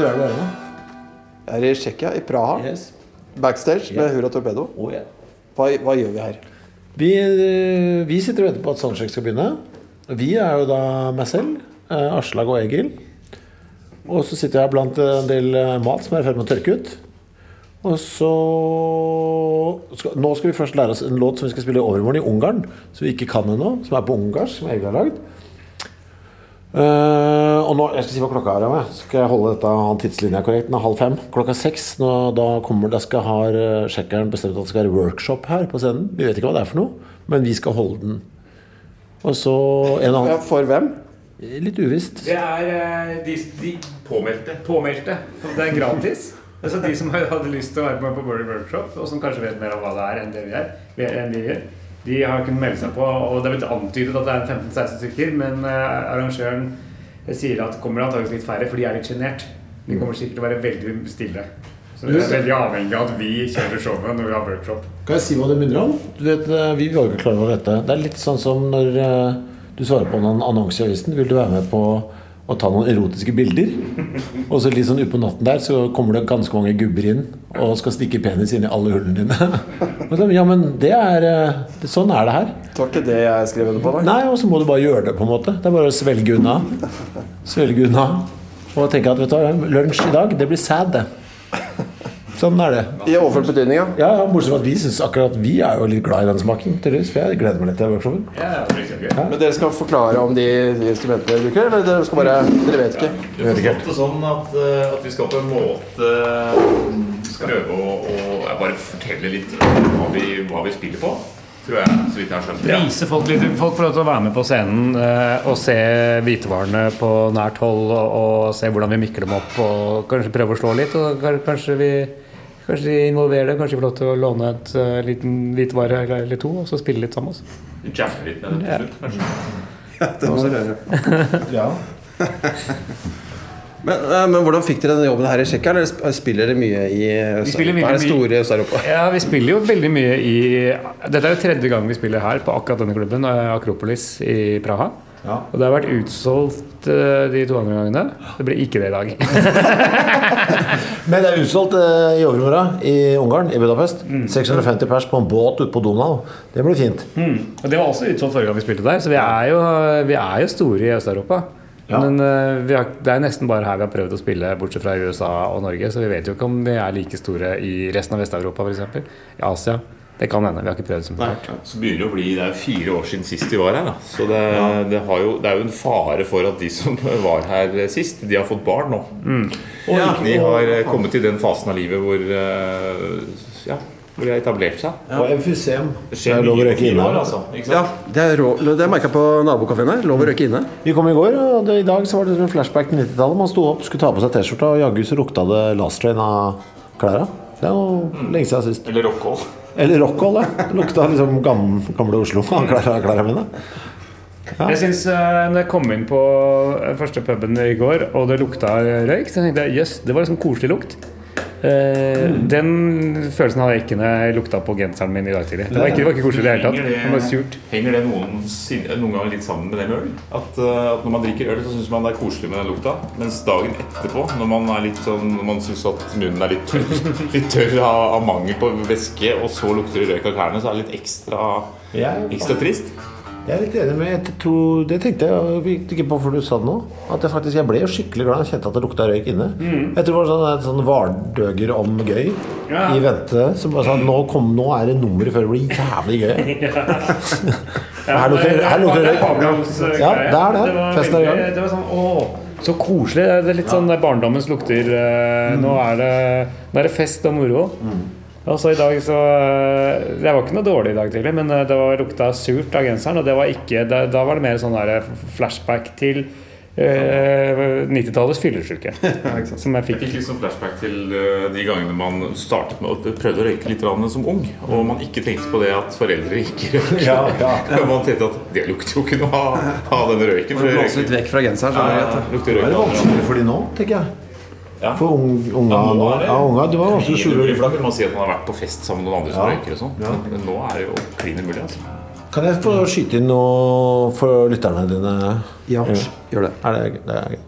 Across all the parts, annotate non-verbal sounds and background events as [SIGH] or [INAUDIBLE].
Hvor er du her nå? Jeg er i Tsjekkia, i Praha. Yes. Backstage med Hurra Torpedo. Oh, yeah. Hva, hva gjør vi her? vi, eh, vi sitter og venter på at soundcheck skal begynne. Vi er jo da meg selv, eh, Aslag og Egil. Og så sitter jeg blant en del eh, mat som er i ferd med å tørke ut. Og så skal, Nå skal vi først lære oss en låt som vi skal spille i overmorgen i Ungarn. Som vi ikke kan ennå. Som er på ungarsk, som Egil har lagd. Eh, og nå, jeg skal si hva klokka er. Med. Skal jeg holde dette han tidslinja korrekt? Den er halv fem. Klokka seks. Nå, da kommer, det, skal har uh, sjekkeren bestemt at det skal være workshop her på scenen. Vi vet ikke hva det er for noe, men vi skal holde den. Og så en Ja, for hvem? Litt uvisst. Det er eh, de, de påmeldte. Påmeldte. Så Det er gratis. [LAUGHS] Altså De som hadde lyst til å være med på World Workshop, og som kanskje vet mer om hva det er enn det vi er, vi er- enn vi gjør, de har kunnet melde seg på. Og det er blitt antydet at det er 15-16 stykker, men eh, arrangøren sier at det kommer antakeligvis litt færre, for de er litt sjenert. De kommer sikkert til å være veldig stille. Så det er veldig avhengig av at vi kjører showet når vi har workshop. Kan jeg si hva det minner om? Du vet, eh, Vi var ikke klar over dette. Det er litt sånn som når eh, du svarer på noen annonse i avisen. Vil du være med på å ta noen erotiske bilder? Og så litt sånn utpå natten der så kommer det ganske mange gubber inn og skal stikke penis inn i alle hullene dine. [LAUGHS] Og så, ja, men det er eh, Sånn er det her. Det var ikke det jeg skrev under på. Nei. Nei, og så må du bare gjøre det, på en måte. Det er bare å svelge unna. Svelge unna. Og tenke at vet du, lunsj i dag, det blir sad, det. Sånn er det. I overført betydning, ja. Ja, ja, Bortsett fra at vi synes akkurat vi er jo litt glad i den smaken. tydeligvis, For jeg gleder meg litt til workshopen. Ja, ja. Men dere skal forklare om de instrumentene dere bruker, eller dere skal bare Dere vet ikke? Vi har forstått det sånn at, eh, at vi skal på en måte eh, prøve å, å bare fortelle litt hva vi, hva vi spiller på. Tror jeg, så vidt jeg har skjønt. Vise folk litt. Folk får lov til å være med på scenen eh, og se hvitevarene på nært hold. Og, og se hvordan vi mikler dem opp og kanskje prøve å slå litt. Og kanskje vi Kanskje de involverer det. Kanskje de får lov til å låne et uh, liten vare eller to og så spille litt sammen. Jammer litt med det til slutt, kanskje. Ja. [LAUGHS] [LAUGHS] Men, eh, men hvordan fikk dere den jobben her i Tsjekkia? Eller spiller dere mye i spiller veldig Er det store i Øst-Europa? Ja, vi spiller jo veldig mye i Dette er jo tredje gang vi spiller her på akkurat denne klubben, eh, Akropolis i Praha. Ja. Og det har vært utsolgt uh, de to andre gangene. Det blir ikke det i dag. [LAUGHS] Men det er utsolgt uh, i overmorgen i Ungarn, i Budapest. 650 pers på en båt ute på Donau. Det blir fint. Og det var også utsolgt forrige gang vi spilte der, så vi er jo, vi er jo store i Øst-Europa. Ja. Men uh, vi har, det er nesten bare her vi har prøvd å spille, bortsett fra USA og Norge. Så vi vet jo ikke om vi er like store i resten av Vest-Europa, f.eks. I Asia. Det kan hende. Vi har ikke prøvd så mye. Så begynner det å bli Det er jo fire år siden sist de var her. Da. Så det, det, har jo, det er jo en fare for at de som [LAUGHS] var her sist, de har fått barn nå. Og de har kommet til den fasen av livet hvor eh, Ja, hvor de har etablert seg. Og emfysem. Det Det er lov å røyke inne altså. Ja, det er, rå, det er merka på nabokafeen her. Lov å røyke inne. Vi kom i går, og det, i dag så var det en flashback til 90-tallet. Man sto opp, skulle ta på seg T-skjorta, og jaggu så lukta det Last Train av klærne. Det er jo lenge siden sist. Eller rockhold. Eller rockhold, ja. Lukta liksom gamle, gamle Oslo av klærne mine. Ja. Jeg synes, uh, når jeg kom inn på eh, første puben i går, og det lukta røyk, så tenkte jeg jøss, det var liksom koselig lukt. Eh, Den følelsen hadde jeg ikke når jeg lukta på genseren min i dag tidlig. Det var ikke, det var ikke koselig i det hele tatt. Det var surt. Henger det noen, noen ganger litt sammen med det med øl? At, eh, at når man drikker øl, så syns man det er koselig med den lukta. Mens dagen etterpå, når man er litt sånn Når man syns at munnen er litt tørr, [LAUGHS] litt tørr av, av mangel på væske, og så lukter det røyk av klærne, så er det litt ekstra, ekstra trist. Jeg er litt enig med jeg tror, Det tenkte jeg jeg ikke på før du sa det nå. At jeg faktisk, jeg ble skikkelig glad jeg kjente at det lukta røyk inne. Jeg tror det var sånn, et sånn vardøger om gøy Ja. i vente. Som bare sa nå, kom, nå er det nummeret før det blir jævlig gøy. [LAUGHS] ja. her lukter det røyk. Ja, det er det. Festen er i gang. Det var sånn, åh, så koselig. Det er litt sånn barndommens lukter. eh, Nå, er det, nå er det fest og moro. Og så i dag så eh, Det var ikke noe dårlig i dag tidlig, men eh, det var lukta surt av genseren. Og det var ikke, da, da var det mer sånn der flashback til eh, 90-tallets fyllesyke. [LAUGHS] som jeg Jeg fikk. fikk liksom flashback til eh, de gangene man startet med å prøvde å røyke litt som ung, og man ikke tenkte på det at foreldre ikke røyker. [LAUGHS] Ja, ja. [LAUGHS] Man tenkte at det lukter jo ikke noe av, av denne røyken. Det blåser litt vekk fra genseren. Så det Det er av vanskelig for de nå, tenker jeg. Ja. For ung- unga Ja, nå. er det- Ja, unga, det var vanskelig å skjule. Da kunne man si at man har vært på fest sammen med noen andre som Ja. røyker og sånn. Ja. Men nå er det jo klin umulig. Altså. Kan jeg få skyte inn noe for lytterne dine? Ja, gjør det. Er det, det er.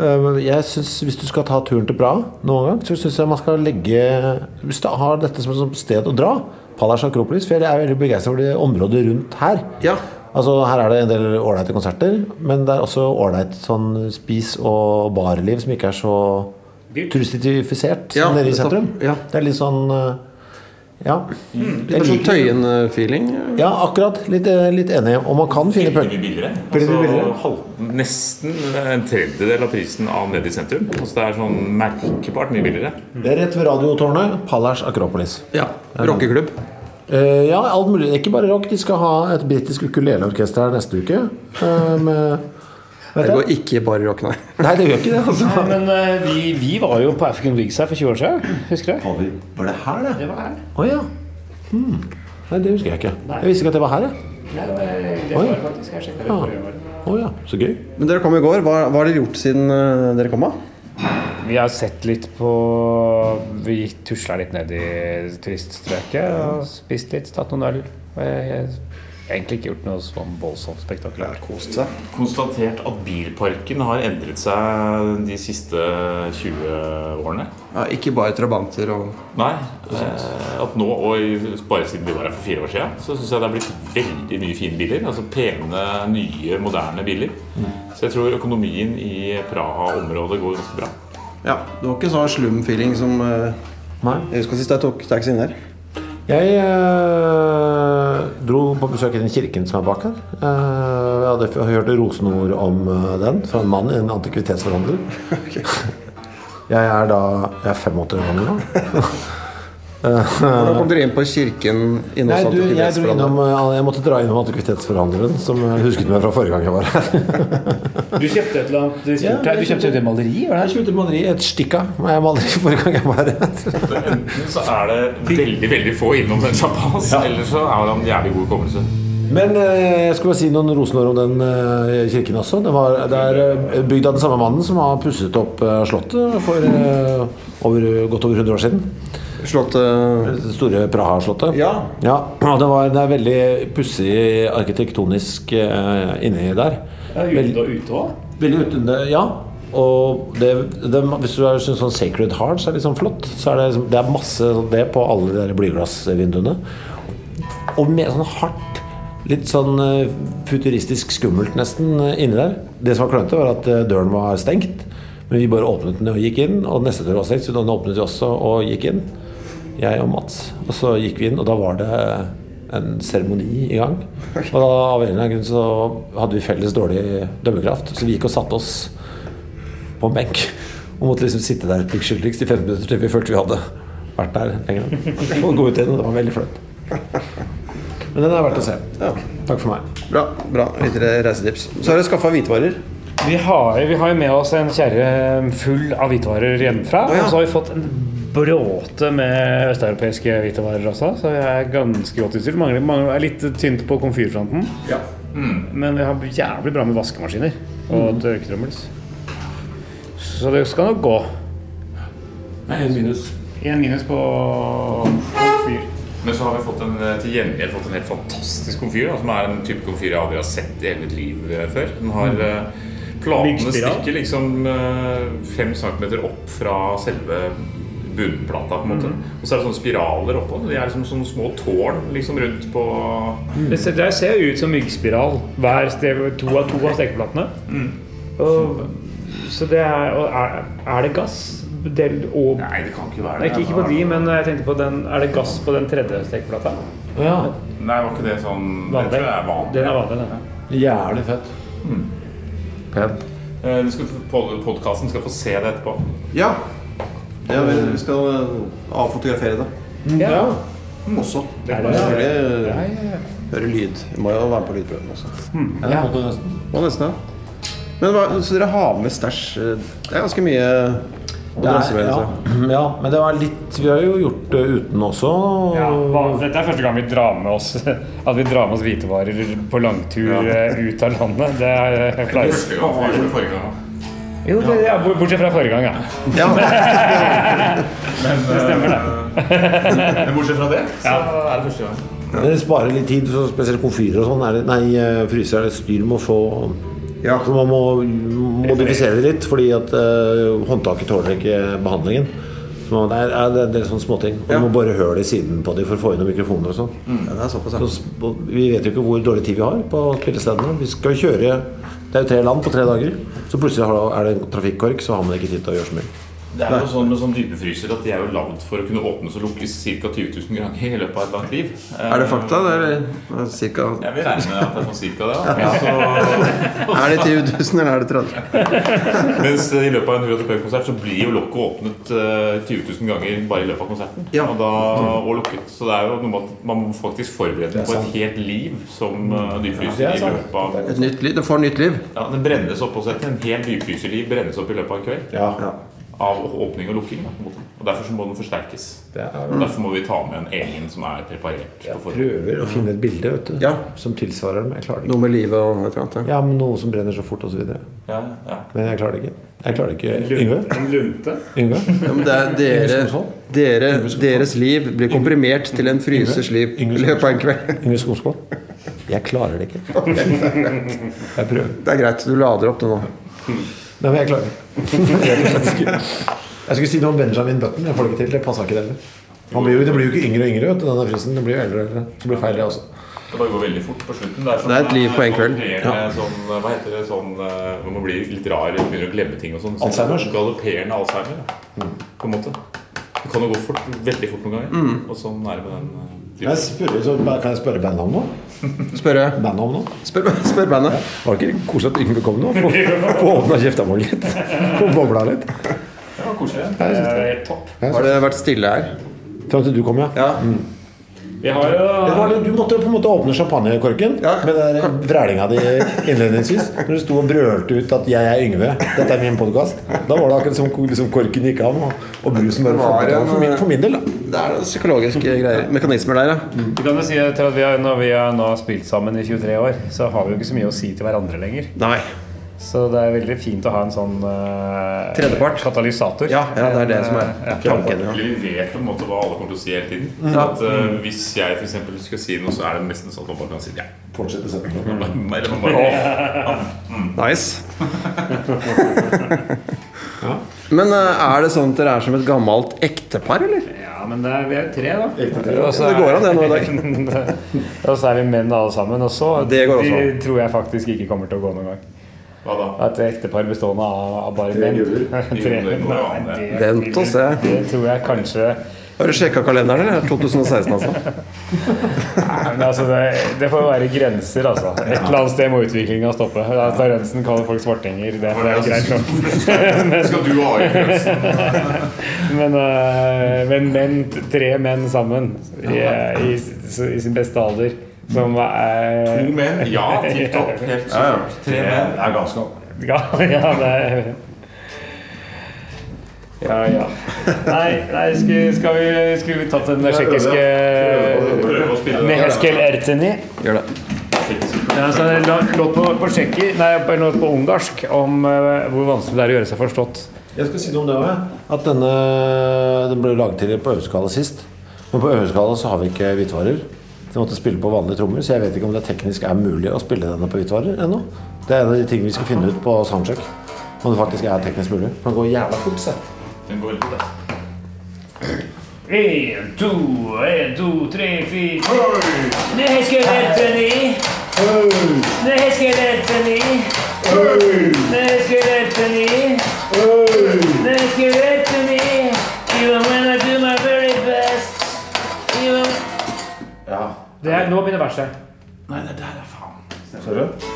Eh, jeg synes, Hvis du skal ta turen til Praha noen gang, så syns jeg man skal legge Hvis du har dette som et sted å dra, Palas Akropolis For jeg er veldig begeistra for det området rundt her. Ja. Altså Her er det en del ålreite konserter, men det er også ålreit sånn spis- og barliv som ikke er så turistifisert Ja, som nede i sentrum. Ja. Det er litt sånn ja. Ja. Litt Jeg mer sånn Tøyen-feeling. Ja, akkurat. Litt, eh, litt enig. Og man kan finne billigere. Altså, halv, nesten en tredjedel av prisen av nede i sentrum. Altså, det er sånn merkbart mye billigere. Det er rett ved Radiotårnet. Palace Akropolis. Ja. Rockeklubb. Eh, ja, alt mulig. Ikke bare rock. De skal ha et britisk ukuleleorkester her neste uke. eh, med Det går ikke bare rock, nei. [LAUGHS] Nei, det gjør ikke det. Altså. Nei, men uh, vi, vi var jo på African Wigs her for 20 år siden. Husker du? Var det her, det? Det var her. Å ja. Hmm. Nei, det husker jeg ikke. Jeg visste ikke at det var her. jeg. Nei, det var, det Oi. var faktisk det Ja. Å ja, så gøy. Men dere kom i går. Hva, hva har dere gjort siden uh, dere kom? av? Vi har sett litt på Vi tusla litt ned i turiststrøket og spist litt, tatt noen øl. Egentlig ikke gjort noe sånn voldsomt spektakulært. Kost seg. Konstatert at bilparken har endret seg de siste 20 årene. Ja, ikke bare trabanter og Nei. Eh, at nå, og bare siden vi var her for fire år siden, så syns jeg det har blitt veldig mye fine biler. Altså pene, nye, moderne biler. Så jeg tror økonomien i Praha-området går ganske bra. Ja, det var ikke sånn slum-feeling som eh, Nei. Jeg husker sist jeg tok taxien her. Jeg eh, dro på besøk i den kirken som er bak her. Eh, jeg hadde hørt rosenord om eh, den fra en mann, en antikvitetsforhandler. [LAUGHS] Jeg er da Jeg er 85 år gammel nå. [LAUGHS] Hvordan kom dere inn på kirken Nei, du, jeg, dro innom, eh, jeg måtte dra innom antikvitetsforhandleren, som eh, husket meg fra forrige gang jeg var her. [LAUGHS] Du kjøpte et eller annet Ja. Du kjøpte et maleri? var Jeg kjøpte et maleri, et stikka med maleri [LAUGHS] forrige gang jeg var her. Enten så er det veldig veldig få innom den sjappa ja. eller så er det en jævlig god hukommelse. Men eh, jeg skulle bare si noen rosenord om den eh, kirken også. Det, var, det er eh, bygd av den samme mannen som har pusset opp eh, slottet for eh, over, godt over 100 år siden. Slottet Det store Praha-slottet. Ja. Ja, [CLEARS THROAT] det, var, det er veldig pussig arkitektonisk uh, inni der. Ja, ute og ute òg. Veldig ute, ja. Og det, det, hvis du syns sånn Sacred Heart så er det litt sånn flott, så er det, liksom- det er masse sånn det på alle de blyglassvinduene. Og med sånn hardt, litt sånn eh, futuristisk skummelt nesten eh, inni der. Det som var klønete, var at døren var stengt. Men vi bare åpnet den og gikk inn. Og neste dør var stengt, så den åpnet vi også og gikk inn. Jeg og Mats. Og så gikk vi inn, og da var det en seremoni i gang. Og da, av en eller annen grunn så hadde vi felles dårlig dømmekraft, så vi gikk og satte oss på en benk. Og måtte liksom sitte der pliktskyldigst i 15 minutter til vi følte vi hadde vært der lenger. Og gå ut igjen, og det var veldig flaut. Men den er verdt å se. Takk for meg. Bra. bra, Litt reisetips. Så har dere skaffa hvitvarer. Vi har, vi har jo med oss en kjerre full av hvitevarer hjemmefra. Og så har vi fått en bråte med østeuropeiske hvitevarer også, så jeg er ganske godt utstyrt. Mangler, mangler, er litt tynt på komfyrfronten. Men vi har jævlig bra med vaskemaskiner og tørketrommels. Så det skal nok gå. En minus. En minus på komfyr. Men så har vi fått en, eh, til gjengjeld fått en helt fantastisk komfyr, da, som er en type komfyr jeg aldri har sett i hele mitt liv eh, før. Den har eh, Platene stikker liksom fem centimeter opp fra selve bunnplata. på en måte Og så er det sånne spiraler oppå. De er liksom sånne små tårn liksom rundt på Det ser, det ser ut som myggspiral hver sted, to av to av stekeplatene. Og, så det er, og er, er det gass? Del, og, Nei, det kan ikke være Nei, det. ikke, ikke på de, men jeg tenkte på den Er det gass på den tredje stekeplata? Ja. Nei, var ikke det sånn Det tror jeg er vanlig. Den er vanlig, den. Jævlig fett. Pen. Eh, du skal, pod podcasten skal få se det etterpå. Ja. Ja vi, skal eh, avfotografere det Ja. også. Det er det. selvfølgelig Ja, ja, ja. høre lyd. Vi må jo være med på lydprøven også. Ja. det måtte nesten. Må nesten, ja. Men hva, så dere har med stæsj eh, Det er ganske mye å drasse er, med. ja, altså. [CLEARS THROAT] ja, men det var litt Vi har jo gjort det uten også. Ja, hva- dette er første gang vi drar med oss [LAUGHS] At vi drar med oss hvitevarer på langtur eh, ut av landet. Det er jeg Jo, det, ja, bortsett fra forrige gang, ja. Ja. [LAUGHS] Det stemmer, det. Men bortsett fra det, så er det første gang. Det sparer litt tid, så spesielt komfyrer og sånn. Nei, eh, fryser er det styr med å få Ja. For man må modifisere det litt, fordi at uh, håndtaket tåler ikke behandlingen. Så man, det er, det er en del sånne småting. Og Ja. du må bare høre det i siden på dem for å få inn noen mikrofoner og sånn. Ja, er Så, ja. s- og vi vet jo ikke hvor dårlig tid vi har på spillestedene. Vi skal kjøre Det er jo tre land på tre dager. Så plutselig er det en trafikkork, så har man ikke tid til å gjøre så mye. Det er jo sånn med sånn dypefryser at de er jo lagd for å kunne åpnes og lukkes ca. 20 000 ganger i løpet av et langt liv. Er det fakta, det, eller cirka Jeg vil regne med at det er sånn cirka det. Ja. Så, Er det 20 000, eller er det 30 mens i løpet av en Hurra-konsert så blir jo lokket åpnet eh, 20 000 ganger bare i løpet av konserten. Ja. Og, da, og lukket. Så det er jo noe med at man må faktisk forberede på et helt liv som uh, dypfryser i løpet av Et nytt liv? Det får nytt liv? ja, Den brennes opp også. En hel dypfryserliv brennes opp i løpet av en kveld. Ja, Ja. Av åpning og lukking. Og Derfor så må den forsterkes. er Og Derfor må vi ta med en egen som er preparert. forhånd. prøver å finne et bilde vet du, Ja. som tilsvarer dem. Jeg klarer det ikke. Noe med livet og et eller annet? ja. Men Noe som brenner så fort osv. Ja, ja. Men jeg klarer det ikke. Jeg klarer det ikke. Yngve? En lunte. Yngve? Ja, men det er dere, dere, deres liv blir komprimert til en frysers liv i løpet av en kveld. Yngve Skomsvold? Jeg klarer det ikke. [LAUGHS] Jeg prøver. Det er greit, du lader opp det nå. Nei, men jeg klarer det. [LAUGHS] Jeg skulle si noe om Benjamin Button. Jeg får det ikke til. Det passa ikke det heller. Blir jo, det blir jo ikke yngre og yngre, vet denne fristen. Det blir jo eldre og eldre. Det blir feil, det også. Det bare går veldig fort på slutten. Det er, sånn, Det er et liv på en kveld. Ja. Sånn, hva heter det sånn eh, Når man blir litt rar og begynner å glemme ting og sånn. Så Alzheimer? Galopperende Alzheimer. Ja. På en måte. Det kan jo gå fort, veldig fort noen ganger. Mm. Og sånn er det med den eh, jeg spørre, så, kan jeg spørre bandet om noe? Spørre. Bandet om noe? Spør, spør bandet. Var det ikke koselig at Yngve kom nå? Få, få åpna kjefta vår litt. Få bobla litt. Det var koselig. Det er helt topp. Har det vært stille her? Fram til du kom, ja. Ja. Vi har jo Det var, du måtte jo på en måte åpne champagnekorken Ja. med den vrælinga di innledningsvis. [LAUGHS] Når du sto og brølte ut at 'jeg er Yngve', dette er min podkast. Da var det akkurat som liksom, korken gikk av, og, og brusen bare var falt av. For min, for min del, da. Det er noen psykologiske greier. Mekanismer der, ja. Du kan jo si at vi har, Når vi har nå spilt sammen i 23 år, så har vi jo ikke så mye å si til hverandre lenger. Nei. Så det er veldig fint å ha en sånn uh, Tredjepart. katalysator. Ja, ja, det er det som er Ja. tanken. Ja. Vi vet på en måte hva alle kommer til å si hele tiden. Mm. At, uh, hvis jeg for eksempel skal si noe, så er det nesten sånn at man bare kan si ja. Fortsette setningen. Mm. bare, Nice. Men uh, er det sånn at dere er som et gammelt ektepar, eller? Ja, men det er, vi er tre, da. Det går an, det nå i dag. [LAUGHS] og så er vi menn alle sammen. Og så Det går også. de tror jeg faktisk ikke kommer til å gå noen gang. Hva da? At et ektepar bestående av, av bare menn. [LAUGHS] Vent og se. Det tror jeg kanskje Har du sjekka kalenderen, eller? 2016, altså? [LAUGHS] Nei, men altså det, det får jo være grenser, altså. Et eller annet sted må utviklinga stoppe. At Rønsen kaller folk svartinger, det det er greit nok. [LAUGHS] men, Skal du ha i grensen? men, men menn, tre menn sammen i, i, i sin beste alder som er To menn? Ja, tipp topp. [LAUGHS] Helt supert. Tre menn. er ganske Ja, ja, det er Ja, ja. Nei, nei skulle, skal vi, skulle vi tatt den tsjekkiske. Neheskel Erteni? Gjør det. Ja, så det er låt på, på tsjekki, nei, på ungarsk om uh, hvor vanskelig det er å gjøre seg forstått. Jeg skal si noe om det òg. At denne den ble laget til på øveskala sist. Men på øveskala så har vi ikke hvitvarer. Jeg måtte spille på vanlige trommer, så jeg vet ikke om det teknisk er mulig å spille denne på hvitvarer ennå. Det er en av de tingene vi skal finne ut på soundcheck. Om det faktisk er teknisk mulig. For den går jævla fort, se. Den går litt, altså. En, to, en, to, tre, fire Neheskel Erteni Nå skal jeg Erteni Neheskel Nå skal jeg I do er, Nå begynner verset. Nei, det der er faen. Ser du?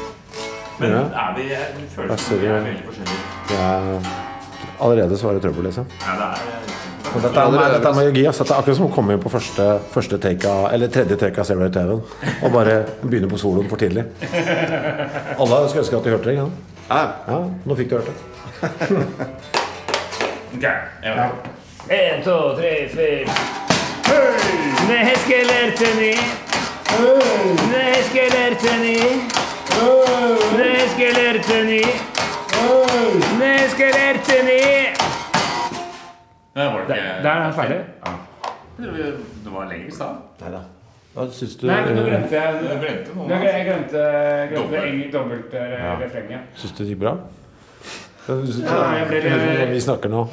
Men Ja. er vi føler ser vi er veldig forskjellige. Ja. Allerede så var det trøbbel, liksom. Ja, det er det. Dette er, dette er magi. Altså. Dette er akkurat som å komme inn på første, første take av, eller tredje take av Zero to og bare begynne på soloen for tidlig. Alle skulle ønske at de hørte det. Ja. Ja. ja, nå fikk du hørt det. Ok, ja. En, to, tre, fire Hei! Erteni Neheskel Erteni Neheskel Erteni Neheskel Erteni Der var det ikke Der er den ferdig. Det var lenger i stad. Neida. Hva syns du? Nei, nå glemte jeg glemte noen, altså. jeg glemte, jeg glemte Dobbelt. eng- dobbelt eh, Ja. Syns du det gikk bra? Ja, jeg ble litt- vi snakker nå.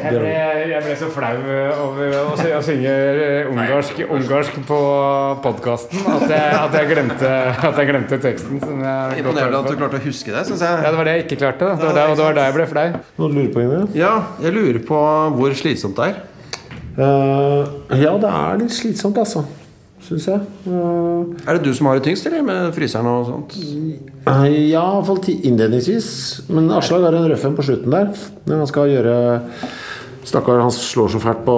Jeg ble, jeg ble så flau over å, å synge eh, ungarsk, ungarsk på podkasten at, jeg- at, at jeg glemte teksten. Som jeg Imponerende at du klarte å huske det, syns Ja, det var det jeg ikke klarte. Det var der, og det var der jeg ble flau. Noe du lurer på, Yngve? Ja, jeg lurer på hvor slitsomt det er. Uh, ja, det er litt slitsomt, altså. Syns jeg. Uh, Er det du som har det tyngst, eller med fryseren og sånt? Uh, Ja, iallfall innledningsvis. Men Aslak har en røff en på slutten der. Når han skal gjøre Stakkar, han slår så fælt på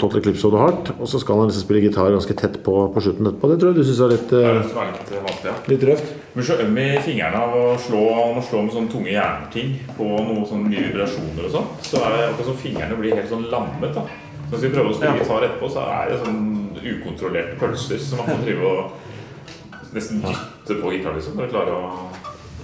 Total Eclipse of the Heart. Og så skal han liksom spille gitar ganske tett på, på slutten etterpå. Det tror jeg du syns er litt, uh, litt eh, ja. litt røft. Blir så øm i fingrene av å slå, å slå med sånne tunge jernting på noe sånn mye vibrasjoner og sånn. Så er det akkurat som fingrene blir helt sånn lammet. da. Så hvis vi prøver å spille gitar etterpå, så er det sånn ukontrollerte pølser som man må drive og nesten dytte på gitar, liksom, for å klare å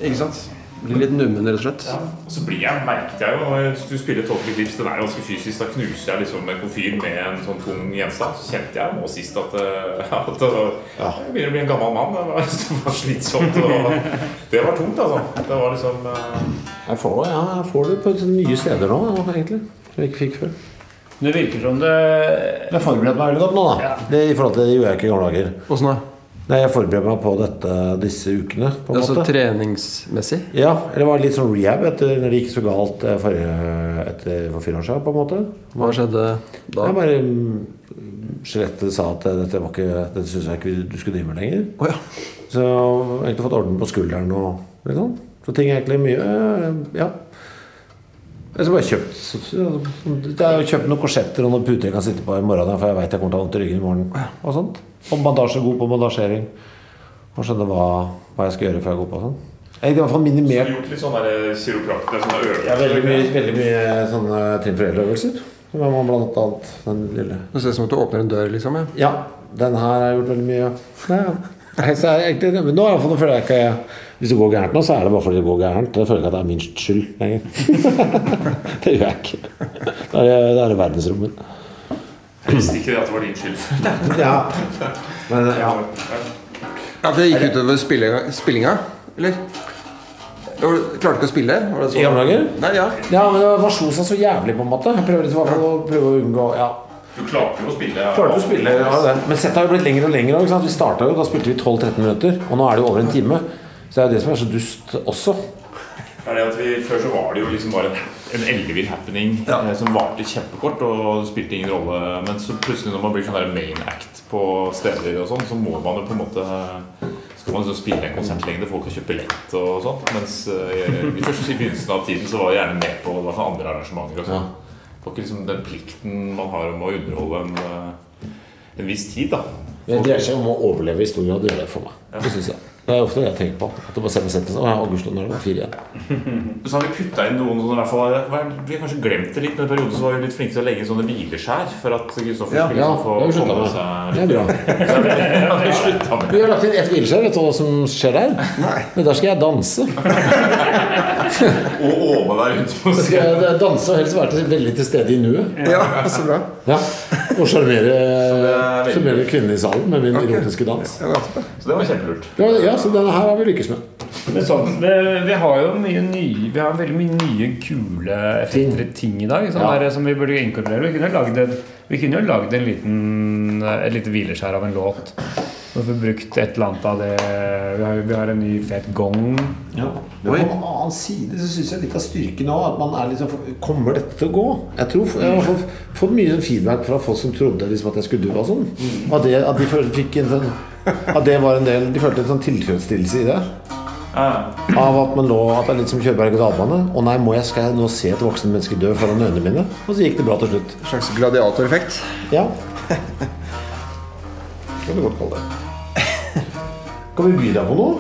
Ikke sant? Blir litt nummen, rett og slett. ja. Og så blir jeg, merket jeg jo når du spiller Total Clips, den er ganske fysisk. Da knuser jeg liksom en komfyr med en sånn tung gjenstand. Så kjente jeg nå sist at, eh, [LAUGHS] at ja. jeg begynner å bli en gammel mann. Det var, [LAUGHS] det var slitsomt. Og [LAUGHS] det var tungt, altså. Det var liksom eh, Jeg får, ja, jeg får det på nye steder nå, egentlig. Som jeg ikke fikk før. Det virker som det Jeg forbereder meg veldig godt nå, da. Ja. Det, I forhold til det gjorde jeg ikke i gamle dager. Åssen da? Nei, Jeg forbereder meg på dette disse ukene. på en Altså måte treningsmessig? Ja, eller det var litt sånn rehab etter når det gikk så galt eh, forrige, etter, for fire år siden. på en måte Hva skjedde da? Jeg bare mm, Skjelettet sa at eh, dette var ikke Dette syns jeg ikke du skulle drive med lenger. Oh, ja. Så jeg har egentlig fått orden på skulderen og litt sånn. Så ting er egentlig mye eh, Ja. Jeg har bare kjøpt Jeg har kjøpt noen korsetter og noen puter jeg kan sitte på i morgen, for jeg veit jeg kommer til å ha vondt i ryggen i morgen. Og sånt. Og bandasje, god på bandasjering. Og skjønne hva, hva jeg skal gjøre før jeg går på sånn. Jeg har i hvert fall Så du har gjort litt sånne der kiroprakter, sånne øvelser? ja, veldig mye, veldig mye sånne Trinn Foreldre-øvelser. Blant annet den lille Det ser ut som at du åpner en dør, liksom. ja Ja, den her har jeg gjort veldig mye. Ja. Nei, så jeg egentlig, men nå, nå føler jeg ikke Hvis det går gærent nå, så er det bare fordi det går gærent. Da føler jeg ikke at det er min skyld lenger. [LAUGHS] det gjør jeg ikke. Da er det, er det verdensrommet. Jeg visste ikke at det var din skyld. [LAUGHS] Ja. Men, ja. Ja, Det gikk utover spillinga, spillinga eller? Du- Klarte ikke å spille? Var det I gamle dager? Nei, ja. ja, men det var slo seg så jævlig, på en måte. Jeg prøver, liksom, i hvert fall å prøve å unngå ja. Du klarte jo å spille. Klarte å spille, ja, det. Men settet har jo blitt lengre og lengre. ikke sant? Vi starta jo, da spilte vi 12-13 minutter. Og nå er det jo over en time. Så det er jo det som er så dust også. Er det at vi, før så var det jo liksom bare en, en ellevill happening eh, som varte kjempekort og spilte ingen rolle. Men så plutselig når man blir sånn der main act på steder og sånn, så må man jo på en måte skal man liksom spille en konsertlengde, folk har kjøpt billett og sånt. Mens eh, i i begynnelsen av tiden så var jeg gjerne med på andre arrangementer og sånn. Det var ikke liksom den plikten man har om å underholde en, eh, en viss tid, da. Det dreier seg om å overleve i stor grad. Gjør det for meg. Det synes jeg. Det er ofte det jeg tenker på. At du bare sender settet sånn. Å, ja, August, når det var fire igjen. [LAUGHS] Så har vi kutta inn noen sånne, i fall, Vi har kanskje glemt det litt, men i perioden så var vi litt flinke til å legge inn sånne hvileskjær for at Kristoffer Ja, skulle Ja, liksom få komme seg Det er bra. [LAUGHS] Vi Vi har lagt inn ett hvileskjær. Vet du hva som skjer der? Nei. Men der skal jeg danse. [LAUGHS] Og åme deg rundt på scenen. danse og helst være veldig til stede i nuet. ja, så bra. Ja. Og sjarmere veldig- kvinnene i salen med min erotiske dans. Ja. Så det var kjempelurt. Ja, ja, så denne her har vi lykkes med. Men sånn, det, vi har jo mye nye Vi har veldig mye nye kule effekter ting i dag sånn Ja. der, som vi burde inkorporere. Vi kunne jo lagd en, vi kunne jo lagd en liten, et lite hvileskjær av en låt. Og får brukt et eller annet av det Vi har, vi har en ny fet gong. Ja. På en annen side så syns jeg litt av styrken òg at man er liksom Kommer dette til å gå? Jeg tror Jeg har fått, fått mye feedback fra folk som trodde liksom at jeg skulle dø og sånn. At, det, at de følte, fikk en sånn At det var en del De følte en sånn tilfredsstillelse i det. Ja. Av at man lå At det er litt som å kjøre berg-og-dal-bane. Å nei, må jeg, skal jeg nå se et voksen menneske dø foran øynene mine? Og så gikk det bra til slutt. En slags gladiatoreffekt. Ja. [LAUGHS] Kan du godt kalle det. [LAUGHS] Kan vi by deg på noe?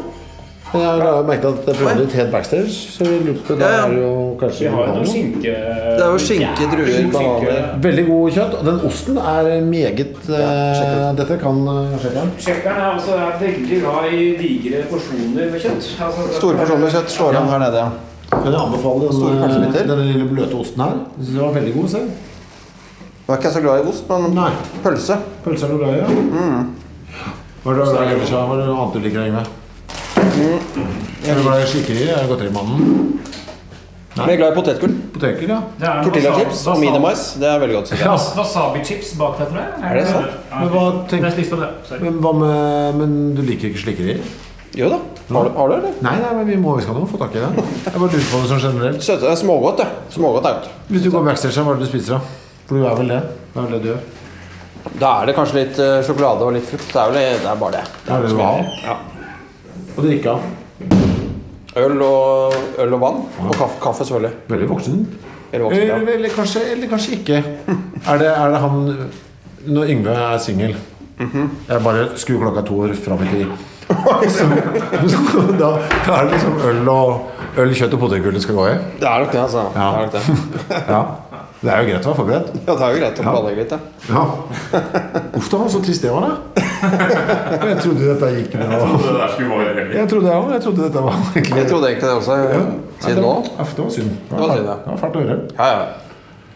Jeg har merket at det er litt helt backstage, så vi lurte på Ja, ja. er jo kanskje Vi har jo noe. skinke Det er jo skinke, druer, bananer. Veldig god kjøtt. Og den osten er meget eh, Dette kan uh, sjekkeren. Sjekkeren er også er veldig glad i digre porsjoner med kjøtt. Altså, Store porsjoner med kjøtt slår an her nede, ja. Kan jeg anbefale den, denne lille bløte osten her? Den var veldig god. Se. Nå er ikke jeg så glad i ost, men Nei. pølse. Pølse er du glad i? Ja. Hva er det hva er det da? Hva er det annet du liker, Yngve? Er du glad i slikkeri? Er du godterimannen? Jeg er glad i potetgull. Potetgull, ja. Er Tortillachips og minimais. Det er veldig godt. Ja. Wasabi-chips bak der, tror jeg. Er det sant? Ja, Men hva tenk-. Men hva med Men du liker ikke slikkeri? Jo da. Har du, har du eller? Nei, nei, men vi må vi skal nå få tak i det. Jeg bare lurer på det sånn generelt. Søte, det er smågodt, det. Smågodt er godt. Hvis du går backstage, hva er det du spiser da? For du er vel det? Det er vel det du gjør? Da er det kanskje litt uh, sjokolade og litt frukt. Det er vel det er bare det. Det er det du vil ha? Ja. Og drikke? Øl og, øl og vann. Og kaffe, kaffe selvfølgelig. Veldig voksen. Eller voksen, ja. Eller, eller, kanskje, eller kanskje ikke. Er det, er det han Når Yngve er singel Jeg bare skrur klokka to år fram i tid. Så, da, da er det liksom øl og øl, kjøtt og potetgull det skal gå i. Det er nok det, altså. Ja. Det nok det. [LAUGHS] Ja. Det er jo greit å være forberedt. [LAUGHS] Ja, det er jo greit å planlegge litt, det. Ja. Uff da, så trist det var, da. [LAUGHS] Jeg trodde dette gikk med trodde Det der skulle være hemmelig. Jeg trodde, ja, jeg trodde dette var [LAUGHS] egentlig Jeg trodde egentlig det også, siden nå. Ja, det var synd. Det var det var fælt å høre. Ja, ja.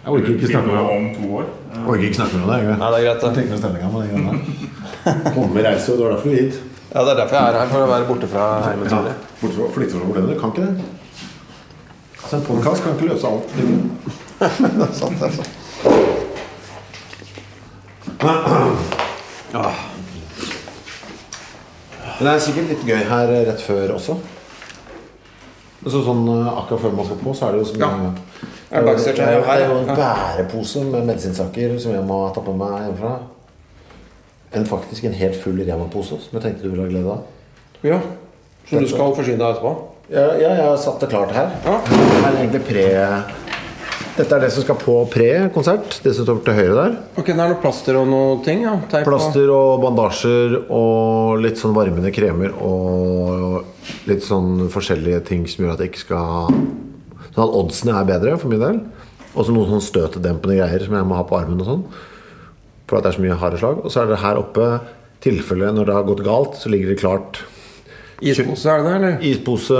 Jeg orker ikke snakke med om to år. Jeg orker ikke snakke med deg. Yngve. Nei, det er greit, Jeg det. tenker med stemninga med den greia der. Komme reise, og det var derfor du hit. Ja, det er derfor jeg er her, for å være borte fra heimen. Ja. borte fra flytte fra problemene. Kan ikke det. Altså, en podkast kan ikke løse alt. [LAUGHS] Det er sant, det er. Men det er sikkert litt gøy her rett før også. Så sånn eh, akkurat før man skal på, så er det jo så mye det jo- her? det er jo en bærepose med medisinsaker som jeg må ta på meg hjemmefra. En faktisk en helt full Rema-pose som jeg tenkte du ville ha glede av. Ja. Som du skal forsyne deg etterpå? Ja, ja, jeg har satt det klart her. Ja. Det er egentlig pre... Dette er det som skal på pre-konsert. Det som står til høyre der. Ok, det er noe plaster og noe ting, ja. Teip Plaster og bandasjer og litt sånn varmende kremer og litt sånn forskjellige ting som gjør at jeg ikke skal Sånn at oddsene er bedre for min del. Og så noen sånn støtedempende greier som jeg må ha på armen og sånn. For at det er så mye harde slag. Og så er det her oppe tilfelle når det har gått galt, så ligger det klart Ispose, er det det, eller? Ispose,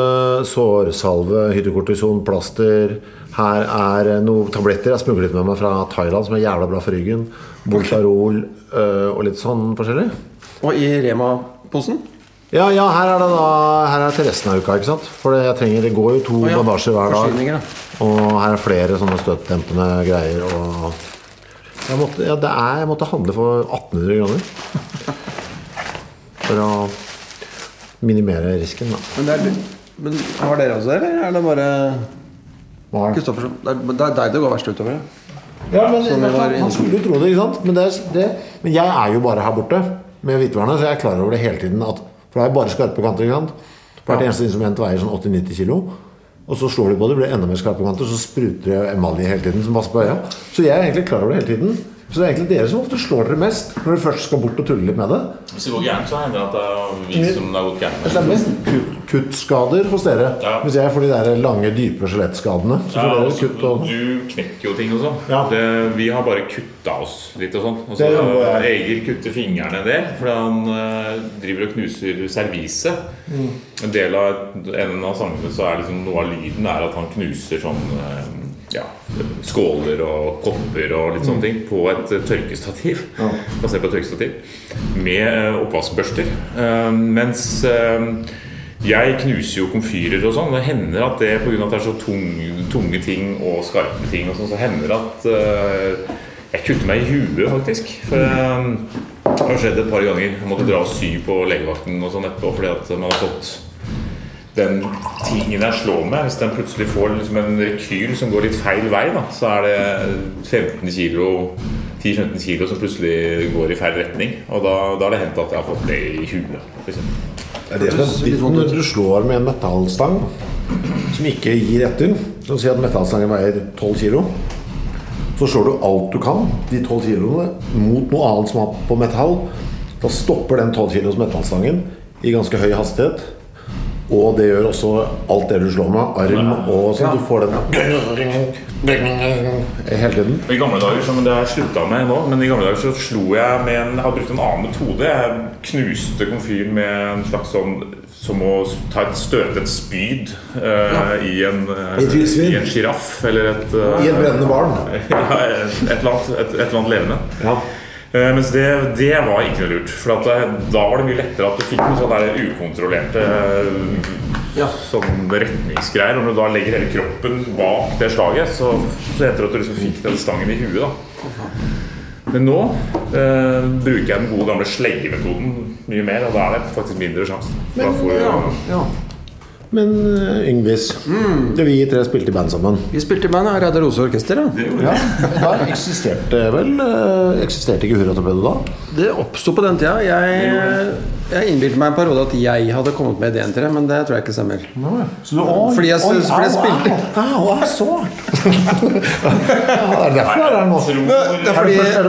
sårsalve, hydrokortison, plaster. Her er noen tabletter jeg smuglet med meg fra Thailand som er jævla bra for ryggen. Voltarol øh, og litt sånn forskjellig. Og i Rema-posen? Ja, ja, her er det da Her er til resten av uka, ikke sant? For det, jeg trenger, det går jo to oh, ja, bandasjer hver dag. Og her er flere sånne støtdempende greier. Og jeg måtte, ja, det er, jeg måtte handle for 1800 kroner. [LAUGHS] For å minimere risken, da. Men, det er, men har dere også det, eller er det bare er? Kristoffersen? Det, er- det er deg det går verst utover? ja. Ja, men var Man skulle jo tro det, ikke sant? Men, det, er- det, men jeg er jo bare her borte med hvitvarene, så jeg er klar over det hele tiden. At, for det er bare skarpe kanter. ikke sant? Hvert eneste instrument veier sånn 80-90 kilo. Og så slår de på det, blir enda mer skarpe kanter, så spruter det emalje hele tiden. som passer på øya. Så jeg er egentlig klar over det hele tiden. Så det er egentlig dere som ofte slår dere mest når dere først skal bort og tulle litt med det. Hvis det går gærent, så hender det at det er vi som det har gått gærent Det er mest kutt, kuttskader hos dere. Ja. Hvis jeg får de der lange, dype skjelettskadene. Så får Ja, dere altså, kutt og Du knekker jo ting og sånn. Ja. Det- Vi har bare kutta oss litt og sånn. Og så Det. Egil kutter fingrene en del, fordi han eh, driver og knuser serviset. Mm. En del av en av sangene så er liksom noe av lyden er at han knuser sånn eh, ja, skåler og kopper og litt sånne ting på et eh, tørkestativ. Mm. Ja. Basert på et tørkestativ. Med eh, oppvaskbørster. Eh, mens eh, jeg knuser jo komfyrer og sånn. Det hender at det pga. at det er så tunge, tunge ting og skarpe ting, og sånn, så hender det at eh, jeg kutter meg i huet, faktisk. For eh, det har skjedd et par ganger. Jeg måtte dra og sy på legevakten og sånn etterpå fordi at man har fått den tingen jeg slår med, hvis den plutselig får liksom en rekyl som går litt feil vei, da, så er det 15 kilo 10-15 kilo som plutselig går i feil retning. Og da, da har det hendt at jeg har fått det i huet. Liksom. Det er det som når du slår med en metallstang som ikke gir etter. Så Si at metallstangen veier 12 kilo. Så slår du alt du kan, de 12 kiloene, mot noe annet som er på metall. Da stopper den 12 kilos metallstangen i ganske høy hastighet. Og det gjør også alt det du slår med, arm og sånn. Du får den hele tiden. I gamle dager, som det har slutta med nå, men i gamle dager så slo jeg med en Jeg hadde brukt en annen metode. Jeg knuste komfyren med en slags sånn som å ta et støte et spyd i en eh, I et villsvin. I en sjiraff eller et uh, I et brennende barn. [LAUGHS] ja, et, eller annet, et, et eller annet levende. Ja. Eh, mens det, det var ikke noe lurt. For det, da var det mye lettere at du fikk noen sånne ukontrollerte Ja. sånn retningsgreier. Når du da legger hele kroppen bak det slaget, så, så heter det at du liksom fikk den stangen i huet. da Men nå eh, bruker jeg den gode gamle sleggemetoden mye mer, og da er det faktisk mindre sjanse. Men, ja, ja. Men eh, Yngvis, det vi tre spilte i band sammen Vi spilte i band her, Reidar Rose Orkester. Da. Ja. Da eksisterte vel eh, Eksisterte ikke Hurratorpedo da? Det oppsto på den tida. Jeg, jeg innbilte meg en periode at jeg hadde kommet med ideen til det, men det tror jeg ikke stemmer. Så du, oi, Fordi jeg- oi, fordi jeg au, spilte- Au, au, au, så ja, Det er derfor det er her nå. Det er Er fordi, er jeg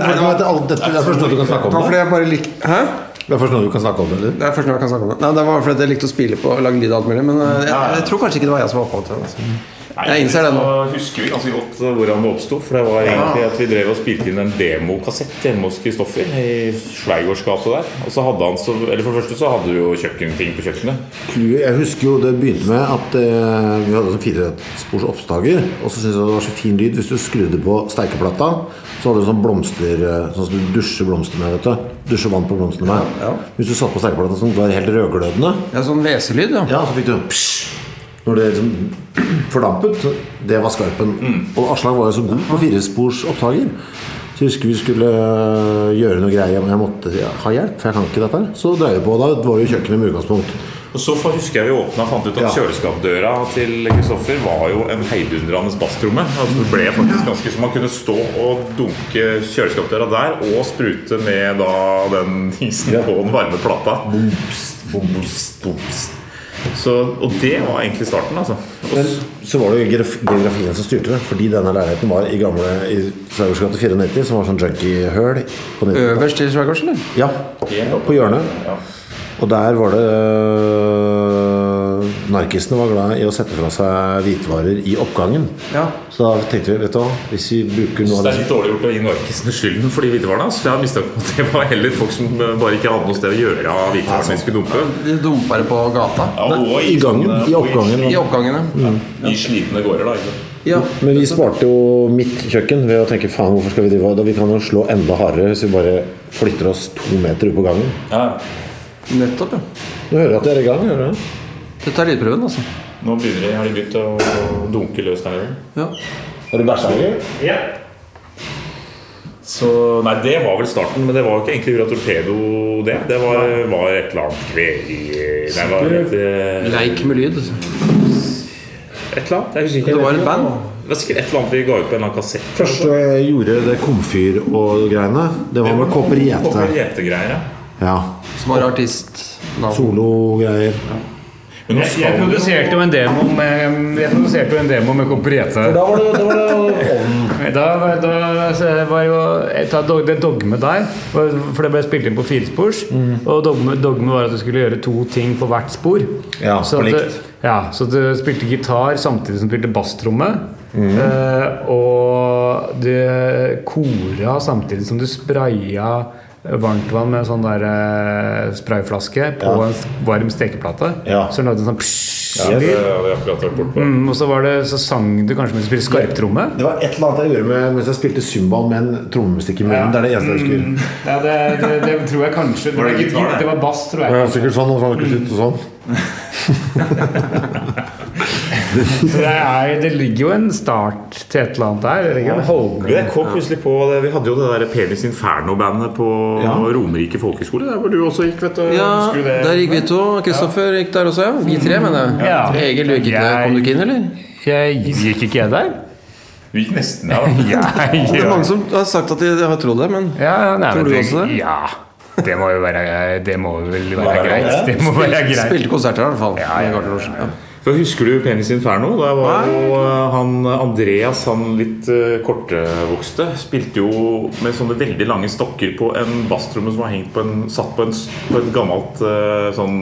dette, er du kan snakke det om fordi det? jeg bare lik... Hæ? Det er først nå du kan snakke om det, eller? Det er først nå jeg kan snakke om det. Nei, det var fordi jeg likte å spille på og lage lyd og alt mulig. Men jeg, jeg, jeg tror kanskje ikke det var jeg som var opphavet til det. Altså. Jeg innser det nå. Så husker vi ganske godt hvordan det oppsto. For det var egentlig at vi drev og spilte inn en demokassett hjemme hos Kristoffer i Sveigårds gate der. Og så hadde han så Eller for det første så hadde du jo kjøkkenting på kjøkkenet. Jeg husker jo det begynte med at eh, vi hadde sånn firespors oppstaker. Og så syntes jeg det var så fin lyd hvis du skrudde på steikeplata. Så hadde du sånn blomster eh, Sånn som du dusjer blomster med. vet du Dusjer vann på blomstene med. Ja. Hvis du satte på steikeplata som var helt rødglødende, Ja, sånn hveselyd, ja. ja, så fikk du psj, Når det liksom fordampet. Det var skarpen. Og Aslak var jo så god på firesporsopptaker. Så jeg husker vi skulle øh, gjøre noe greier. Men jeg måtte ha hjelp, for jeg kan ikke dette. her Så drev vi på. Da var jo kjøkkenet med utgangspunkt. Og så husker jeg vi åpna og fant ut at Ja. kjøleskapdøra til Kristoffer var jo en heidundrende basstromme. Altså det ble faktisk ganske så man kunne stå og dunke kjøleskapdøra der og sprute med da den isen på den varme plata. Boms, boms, boms. Så, og det var egentlig starten, altså. Men så var det jo geografien som styrte det. Fordi denne leiligheten var i gamle i Sveigårds gate 94, som var sånn junkie-høl. Øverst til Sveigårds, eller? Ja, på hjørnet. Og der var det øh, Narkisene var glad i å sette fra seg hvitvarer i oppgangen. Ja. Så da tenkte vi, vet du hva, hvis vi bruker noe av det er det litt dårlig gjort å gi narkisene skylden for de hvitvarene? Så jeg har mistanke om at det var heller folk som bare ikke hadde noe sted å gjøre av hvitvarene de skulle dumpe. De dumpa det på gata. Ja, og I gangen, i oppgangen. I Ja. I slitne gårder, da. Ikke? Ja. Men vi sparte jo mitt kjøkken ved å tenke faen, hvorfor skal vi drive da? Vi kan jo slå enda hardere hvis vi bare flytter oss to meter ut på gangen. Ja. Nettopp, ja. Du hører at dere er i gang, hører du? Dette er lydprøven, altså. Nå begynner de, har de begynt å dunke løs der inne. Ja. Har du bæsja, eller? Ja. Så nei, det var vel starten, men det var jo ikke egentlig Ura Torpedo, det. Det var, var et eller annet kveg i Nei, det var et, eh, Leik med lyd. et eller annet. Jeg husker ikke. Det var et band. Det var sikkert et eller annet vi ga ut på en eller annen kassett. Første jeg gjorde det komfyr og greiene, det var med Kopperiete. Kopperietegreier, ja. Ja. Som har artistnavn. Sologreier. Men Jeg, jeg produserte jo en demo med Jeg produserte jo en demo med Komperiete. Da var det, da var det ovnen. Da, da var jo dog- Det dogmet der For det ble spilt inn på firespors. Og dogmet, dogme, var at du skulle gjøre to ting på hvert spor. Ja, så at Ja, så du spilte gitar samtidig som du spilte basstromme. Eh, og du kora samtidig som du spraya varmtvann med sånn der eh, sprayflaske på Ja. en varm stekeplate. Ja. Så lagde en sånn psj Ja, det hadde. Mm, og så, var det, så sang du kanskje mens du spilte skarptromme. Det var et eller annet jeg gjorde med, mens jeg spilte cymbal med en trommemusikk i munnen. Det er det eneste jeg husker. Ja, det, det, det tror jeg kanskje Var det gitar, det? det var bass, tror jeg. Ja, sikkert sånn, og sånn, ikke slutt sånn. Så det, er, det ligger jo en start til et eller annet der. Det ligger en holdning. Jeg kom plutselig på det. Vi hadde jo det der Penis Inferno-bandet på Ja. Romerike folkehøgskole. Der hvor du også gikk, vet du. Ja, det? der gikk vi to. Kristoffer gikk der også, ja. Vi tre, mener jeg. Ja. Egil, du gikk ikke, kom du ikke inn, eller? Jeg gikk ikke jeg der? Du gikk nesten, ja. [LAUGHS] da. Ja, Det er mange som har sagt at de har trodd det, men ja, ja, nei, Tror men du også det? Ja. Det må jo være Det må vel være greit. Det må være greit. spilte konserter i hvert fall. Ja, ja. Ja. Så Husker du Penis Inferno? Der var jo eh, han Andreas, han litt uh, kortvokste, spilte jo med sånne veldig lange stokker på en basstromme som var hengt på en, satt på, en, på et gammelt eh, sånn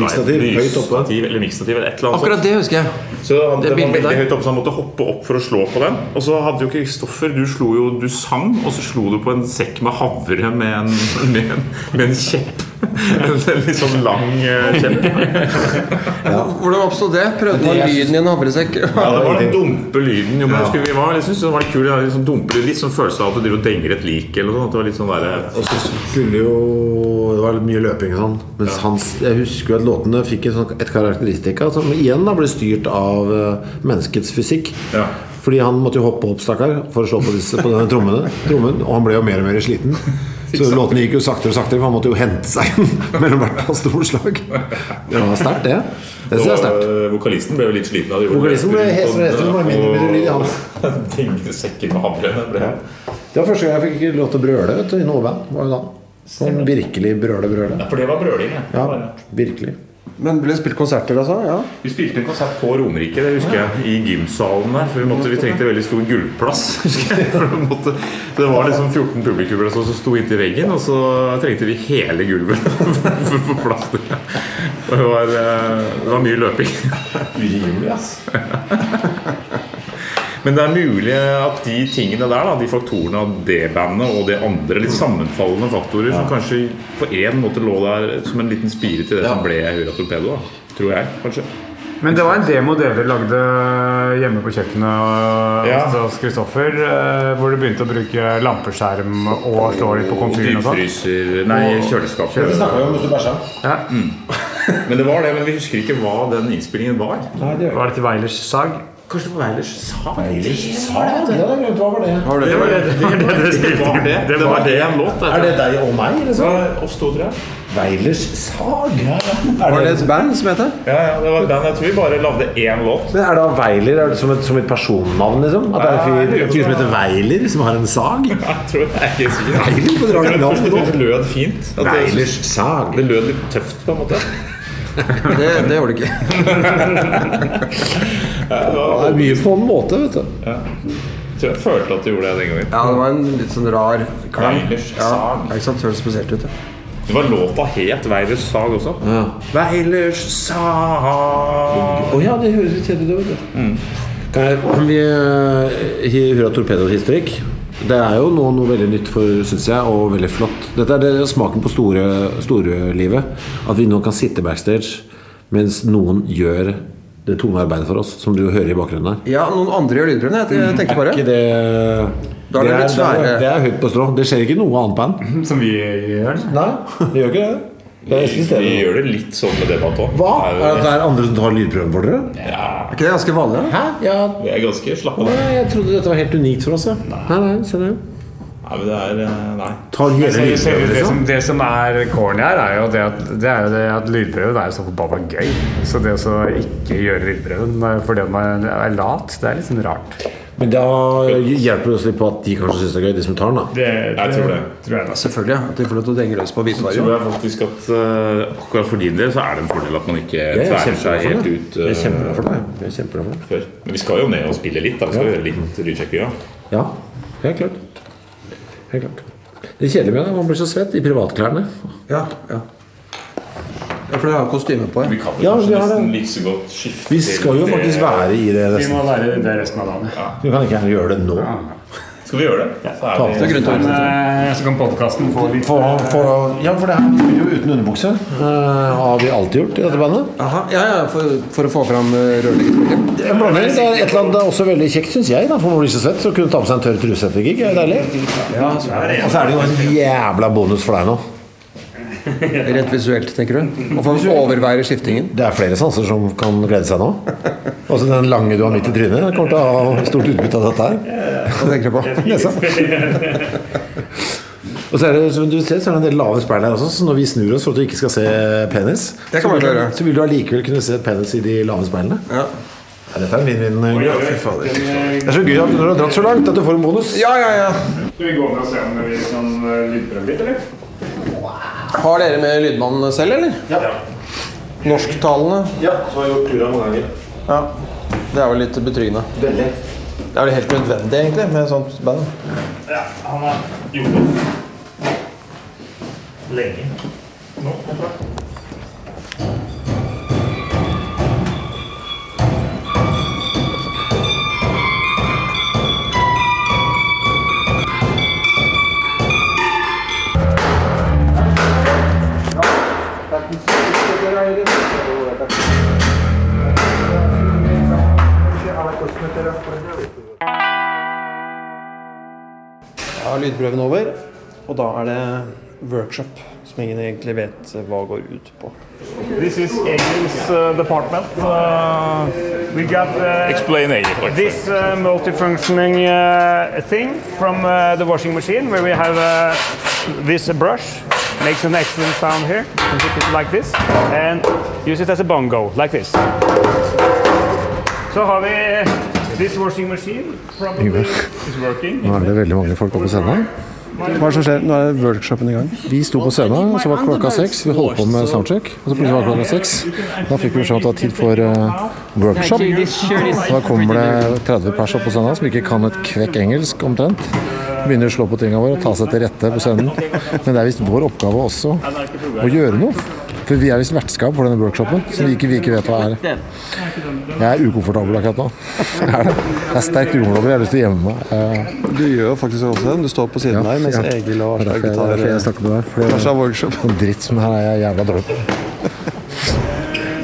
Mikstativ, høyt oppe. Eller mikstativ, eller et eller annet Akkurat det husker jeg. Så han, det det var veldig høyt oppe, så han måtte hoppe opp for å slå på den. Og så hadde jo Kristoffer Du slo jo Du sang, og så slo du på en sekk med havre med en, [LAUGHS] med en, med en kjepp. [LAUGHS] En litt sånn lang eh, [LAUGHS] ja. Hvordan oppstod det? Prøvde man lyden i en havresekk? Ja, det var den dumpe lyden. Jo, men ja. vi var, jeg synes det var kul, litt sånn dumpe Litt sånn følelse av at du driver og denger et lik eller noe. At det var litt sånn der, Og så skulle jo Det var mye løping og sånn. Mens hans, jeg husker jo at låtene fikk et, et karakteristika som igjen da ble styrt av eh, menneskets fysikk. Ja. Fordi han måtte jo hoppe opp, stakkar, for å slå på, disse, på denne trommene, trommen. Og han ble jo mer og mer sliten. [LAUGHS] Så låtene gikk jo saktere og saktere, for han måtte jo hente seg [LAUGHS] mellom hvert fall storslag. Det var sterkt, det. Det synes jeg er sterkt. Eh, Vokalisten ble jo litt sliten av det. Vokalisten ble hesere og hesere, det var og [LAUGHS] med det første gang jeg fikk lov til å brøle vet du, i noe band. Var jo da. Sånn virkelig brøle, brøle. Ja, for det var brøling, ja. Ja, virkelig. Men ble det spilt konserter, altså? Ja. Vi spilte en konsert på Romerike, det husker jeg, i gymsalen der. For vi, måtte, vi trengte veldig stor gulvplass. [LAUGHS] husker jeg. Måtte, det var liksom 14 publikummere som sto inntil veggen, og så trengte vi hele gulvet [LAUGHS] for å få plass til det. Det var, eh, det var mye løping. Urimelig, ass. [LAUGHS] Men det er mulig at de tingene der, da, de faktorene av det bandet og det andre, litt sammenfallende faktorer, som kanskje på en måte lå der som en liten spire til det som ble Hurra Torpedo. Da. Tror jeg, kanskje. Men det var en demo dere lagde hjemme på kjøkkenet Ja. hos Kristoffer. eh, Hvor du begynte å bruke lampeskjerm og slå litt på komfyren og sånn. dypfryser Nei, kjøleskap. Det snakka vi om hvis du bæsja. Ja. Men det var det, men vi husker ikke hva den innspillingen var. Nei, det Var det til Weilers sag? Kanskje det var Weilers sag? Ja, det hadde jeg glemt. Hva var det? Var du Det det? var det, det, det, det, var det. Det var det en låt. Er det deg og meg, Det liksom? var oss to, tror jeg. Weilers sag? Er Var det det, et band som het det? Ja, ja, det var den. Jeg tror vi bare lagde én låt. men er da Weiler er det som, et, som et personnavn, liksom? At det er en fyr, en fyr som heter Weiler, som har en sag? [LAUGHS] Jeg tror det er ikke sikkert. Weiler et først lød fint. Weilers sag. det lød litt tøft, på en måte. Det, det gjorde det ikke. [LAUGHS] Det er mye på en måte, vet du. Jeg tror jeg følte at du gjorde det den gangen. Ja, det var en litt sånn rar klang. Weilers Ja, sag. ja, ikke sant? Høres spesielt ut. Ja. Det var låta het Weilers sag også. Weilers sag Å ja, det høres litt kjedelig ut. du. Kan, jeg, kan vi uh, Hurra Torpedo-historikk? Det er jo noe, noe veldig nytt for, syns jeg, og veldig flott. Dette er det smaken på store, store. At vi nå kan sitte backstage mens noen gjør det tunge arbeidet for oss, som du hører i bakgrunnen der. ja, noen andre gjør lydprøvene. Jeg jeg tenkte Er bare ikke det Da er det det, er, det er høyt på strå. Det skjer ikke noe annet band. Som vi gjør. Nei, det gjør ikke det. Det Vi, vi gjør det litt sånn med debatt òg. Hva? Er det det er andre som tar lydprøven for dere? Er ikke det ganske vanlig? Hæ? Ja, Vi er ganske slappe av. jeg trodde dette var helt unikt for oss. Ja. Nei, nei, se det. Nei, men det er eh, Nei. Tar hele det, lydprøven, det, som, liksom. det som er corny her, er jo det at, det er jo det at lydprøven er jo så forbanna gøy. Så det å så ikke gjøre lydprøven eh, fordi man er lat, det er litt sånn rart. Men da hjelper det oss litt på at de kanskje syns det er gøy, de som tar den. da Det, Jeg tror det. Tror jeg da. Selvfølgelig. At de får lov til å denge løs på Så hvitevarer. tror jeg faktisk at uh, akkurat for din del så er det en fordel at man ikke Jeg er tverrer seg helt det. ut Jeg er eh, kjempeglad for det. Jeg er kjempeglad for det. før. Men vi skal jo ned og spille litt. Da. Vi skal ja. gjøre litt lydsjekking. Ja. Ja, helt klart. Helt klart. Det kjedelige med det, man blir så svett i privatklærne. Ja, ja. Ja, for dere har kostyme på. Vi Ja. kan Ja, kanskje vi det. nesten like så godt skifte Vi skal jo til faktisk det. være i det Vi resten. må være det resten av dagen. Vi kan ikke gjerne gjøre det nå. Skal vi gjøre det? Så er Ta vi- Men så kan podkasten få litt For, for, ja, for det her spiller jo uten underbukse. Uh, har vi alltid gjort i dette bandet. Aha, ja, ja, for, for å få fram eh, rørleggerspillet. Det er et eller annet også veldig kjekt, syns jeg. Da, for man blir så svett, så kunne kunne ta på seg en tørr truse etter gig er deilig. Ja, så er det Og så er det jo en jævla bonus for deg nå. [LAUGHS] Rent visuelt, tenker du? Og få overvære skiftingen. Det er flere sanser som kan glede seg nå. Også den lange du har midt i trynet. Kommer til å ha stort utbytte av dette her. Hva tenker du på? Nesa. [LAUGHS] Og så er det, som du ser, så er det en del lave speil her også, så når vi snur oss for at du ikke skal se penis, Det kan så, man vil du, så vil du allikevel kunne se penis i de lave speilene. Ja, Ja, dette er en vinn-vinn. Det er så gøy at når du har dratt så langt at du får en bonus. ja, ja. ja. Skal vi gå ned og se om vi kan eh, lydprøve litt, eller? Har dere med lydmannen selv, eller? Ja. Norsktalende? ja, som har jeg gjort turen mange ganger. Ja. Det er vel litt betryggende. Veldig. Det er vel helt nødvendig, egentlig, med sånt band. Ja, han har gjort det lenge. Nå, håper jeg. Er lydprøven over, og da er det workshop, som ingen egentlig vet hva går ut på. This is Egil's uh, department. Uh, we got uh, Explain Egil. this uh, multifunctioning uh, thing from uh, the washing machine where we have uh, this brush makes an excellent sound here and hit it like this and use it as a bongo like this. Så har vi this washing machine probably is working. Nå er det veldig mange folk oppe på scenen. Hva er det som skjer? Nå er workshopen i gang. Vi sto på scenen, og så var klokka seks. Vi holdt på med soundcheck, og så plutselig var klokka seks. Da fikk vi beskjed om at det var tid for eh, workshop. Da kommer det 30 pers opp på scenen som ikke kan et kvekk engelsk omtrent. Begynner å slå på tingene våre og ta seg til rette på scenen. Men det er visst vår oppgave også å gjøre noe. For vi er visst vertskap for denne workshopen, som vi ikke, vi ikke vet hva er. Jeg er ukomfortabel akkurat nå. [LAUGHS] Jeg er det. Er sterkt ukomfortabel. Jeg har lyst til å gjemme meg. Du gjør faktisk også det. Du står på siden Ja, der mens ja. Egil og Det er Aslak derfor jeg, det er tar snakker med deg. fordi- Kanskje av workshop. noe dritt som her er jeg jævla dårlig på.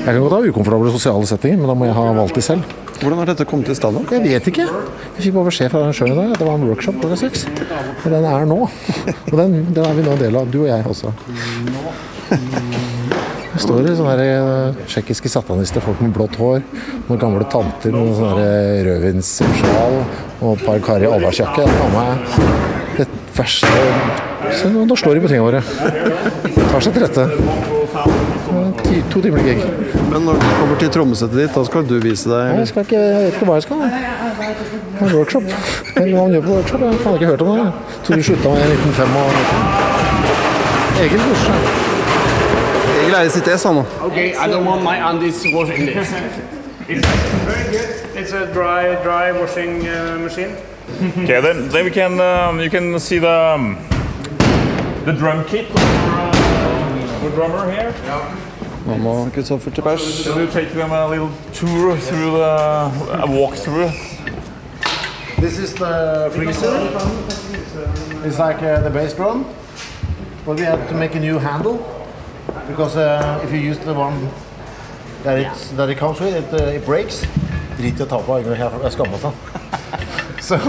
Jeg kan godt ha ukomfortable sosiale settinger, men da må jeg ha valgt det selv. Hvordan har dette kommet i stand? Jeg vet ikke. Jeg fikk bare beskjed fra arrangøren i dag at det var en workshop klokka seks. Og den er nå. Og den, den er vi nå en del av. Du og jeg også. Det står det sånne eh, tsjekkiske satanister, folk med blått hår, noen gamle tanter med sånne her rødvinssjal og et par karer i allværsjakke. Jeg tar meg det verste Se, nå, nå slår de på tingene våre. Tar seg til rette. Ti, to timer gig. Men når du kommer til trommesettet ditt, da skal du vise deg Jeg, skal ikke, jeg vet ikke hva jeg skal. Jeg har workshop. Hva man gjør på workshop. Jeg har ikke hørt om det. Jeg tror du slutta med i 1995. Egil koser seg. Egil i sitt ess, han nå. Okay, I don't want my undies washing this. [LAUGHS] It's very good. It's a dry, dry washing uh, machine. Okay, then, then we can um, you can see the um, the drum kit for, uh, for drummer here. Nå må Kristoffer til pers. Then we'll take them a little tour through the a walkthrough. This is the freezer. It's like uh, the bass drum. But we had to make a new handle. Because uh, if you use the one that, it's, that it comes with, it, uh, it breaks. Drit i å ta på, jeg jeg skammer meg. [LAUGHS] So, [LAUGHS]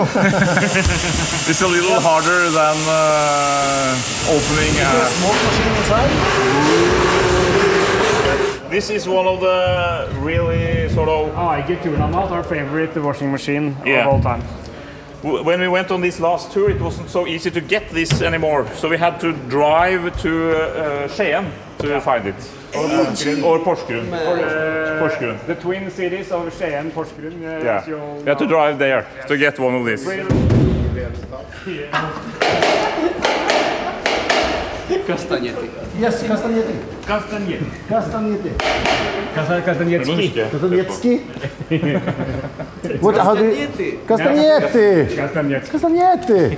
It's a little harder than uh, opening. A, small machine inside. this is one of the really sort of Oh, I get Turnamat, our favorite washing machine Yeah. of all time. When we went on this last tour, it wasn't so easy to get this anymore. So we had to drive to uh, Skien to find it. Or Porsgrunn. Porsgrunn. The twin cities of Skien, Porsgrunn. Uh, Yeah. you had to drive there to get one of these. [LAUGHS] Kastaniety. Jest kastaniety. Kastaniety. Kastaniety. Kastaniecki. Kastaniecki? [LAUGHS] What, how do you... Kastaniety. Kastaniety. Kastaniety.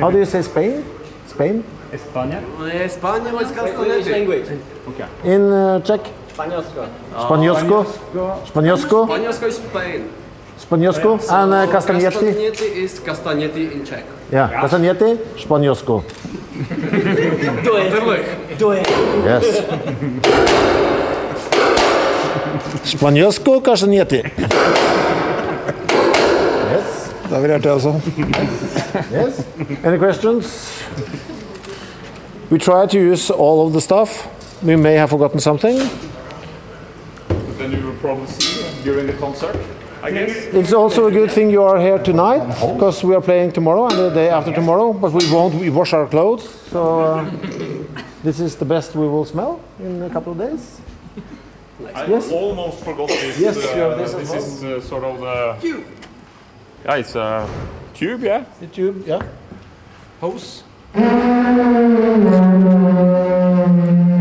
How do you say Spain? Spain? Espania? No, Espania was castanety. language. Okay. In uh, Czech? Španělsko. Španělsko? Oh. Španělsko? Španělsko is Spain. Španělsko? And uh, Kastaniety? Kastaniety is Kastaniety in Czech. Yeah, Kastaniety, Španělsko. Kastanjeti, Spanjolsko. Terug. Yes. Spanjolsko, Kastanjeti. Yes, Da vil jeg til også. yes. Any questions? We try to use all of the stuff. We may have forgotten something. But Then you will probably see during the concert, I guess. It's also a good thing you are here tonight because we are playing tomorrow and the day after tomorrow, but we won't we wash our clothes. So uh, this is the best we will smell in a couple of days. I Yes. almost forgot this. Yes, uh, you have this this is uh, sort of the. Yeah, it's a tube, yeah. The tube, yeah. Hose. [LAUGHS]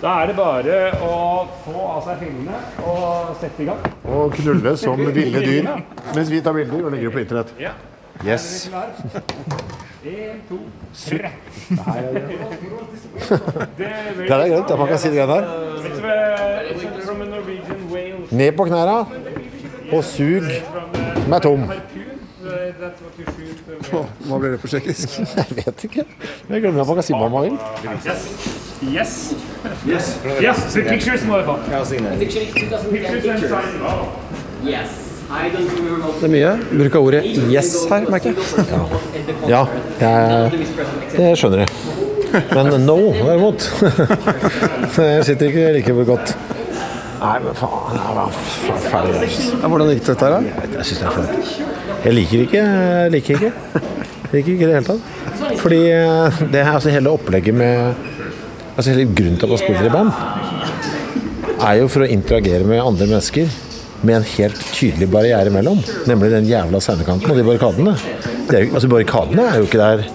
da er det bare å få av seg fillene og sette i gang. Og knulle som [LAUGHS] ville dyr mens vi tar bilder og legger det på internett. Ja. Yes. En, to, tre. Det er at man kan si det greiene der. Ned på knærne og sug Den er tom. Hva, blir det på tsjekkisk? [LAUGHS] Jeg vet ikke. Jeg glemmer at man kan si hva man vil. Yes. Yes. Yes. So pictures, motherfucker. Yes. What Det er mye bruk av ordet 'yes' her, merker jeg. Ja, jeg, det skjønner jeg. Men no, derimot. [LAUGHS] Det sitter ikke like godt. Nei, men faen. Jeg hvordan gikk dette her, da? Jeg syns det er flaut. Jeg liker ikke. Jeg liker ikke. Jeg liker ikke i det hele tatt. Fordi eh, det her, altså hele opplegget med Altså hele grunnen til at man spiller i band, er jo for å interagere med andre mennesker med en helt tydelig barriere imellom. Nemlig den jævla scenekanten og de barrikadene. Det er, altså Barrikadene er jo ikke der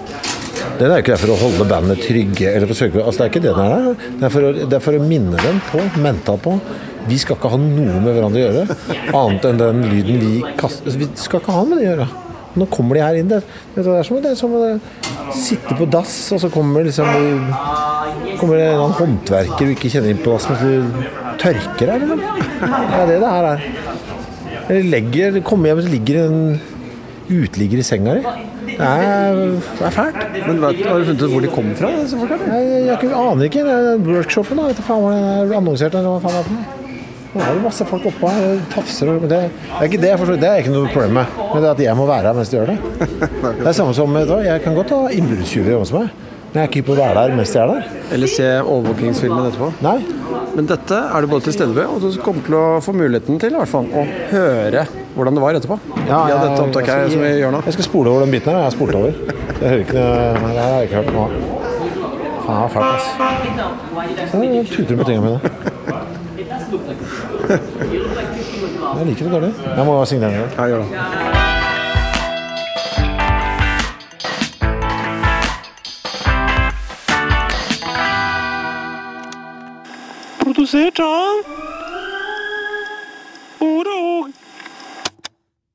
den er jo ikke der for å holde bandet trygge. Eller for å søke, altså det er ikke det den er der. Det er, for å, det er for å minne dem på, mental på Vi skal ikke ha noe med hverandre å gjøre. Annet enn den lyden vi kaster altså, Vi skal ikke ha med det å gjøre. Nå kommer de her inn. Det, det er som, det er som å sitte på dass, og så kommer liksom Kommer det en håndverker du ikke kjenner inn på dassen, mens du tørker deg, liksom. Det er det det her er. Eller legger, kommer hjem, så ligger en uteligger i senga di. Det er, det er fælt. Men vet, Har du funnet ut hvor de kommer fra? Jeg, jeg, jeg aner ikke. Workshopen, da. Vet du faen hvor den er annonsert, eller hva faen er noe. Nå er det masse folk oppå her og tafser. Men det, det er ikke det jeg forstår. Det er ikke noe problem med. Men det er at jeg må være her mens de gjør det. [LAUGHS] Det er samme som Jeg kan godt ha innbruddstyver hos meg, men jeg er ikke på å være der mens de er der. Eller se overvåkingsfilmen etterpå? Nei. Men dette er du både til stede ved, og du kommer til å få muligheten til i hvert fall å høre hvordan det var etterpå. Ja, dette opptaket her som vi gjør nå. Jeg skal spole over den biten her. Jeg har spolt over. Jeg hører ikke noe det har jeg ikke hørt noe. Faen, det er fælt, ass. Så jeg tuter med tingene mine. Jeg liker det dårlig. Jeg må signere den. Ja, gjør det. Produsert av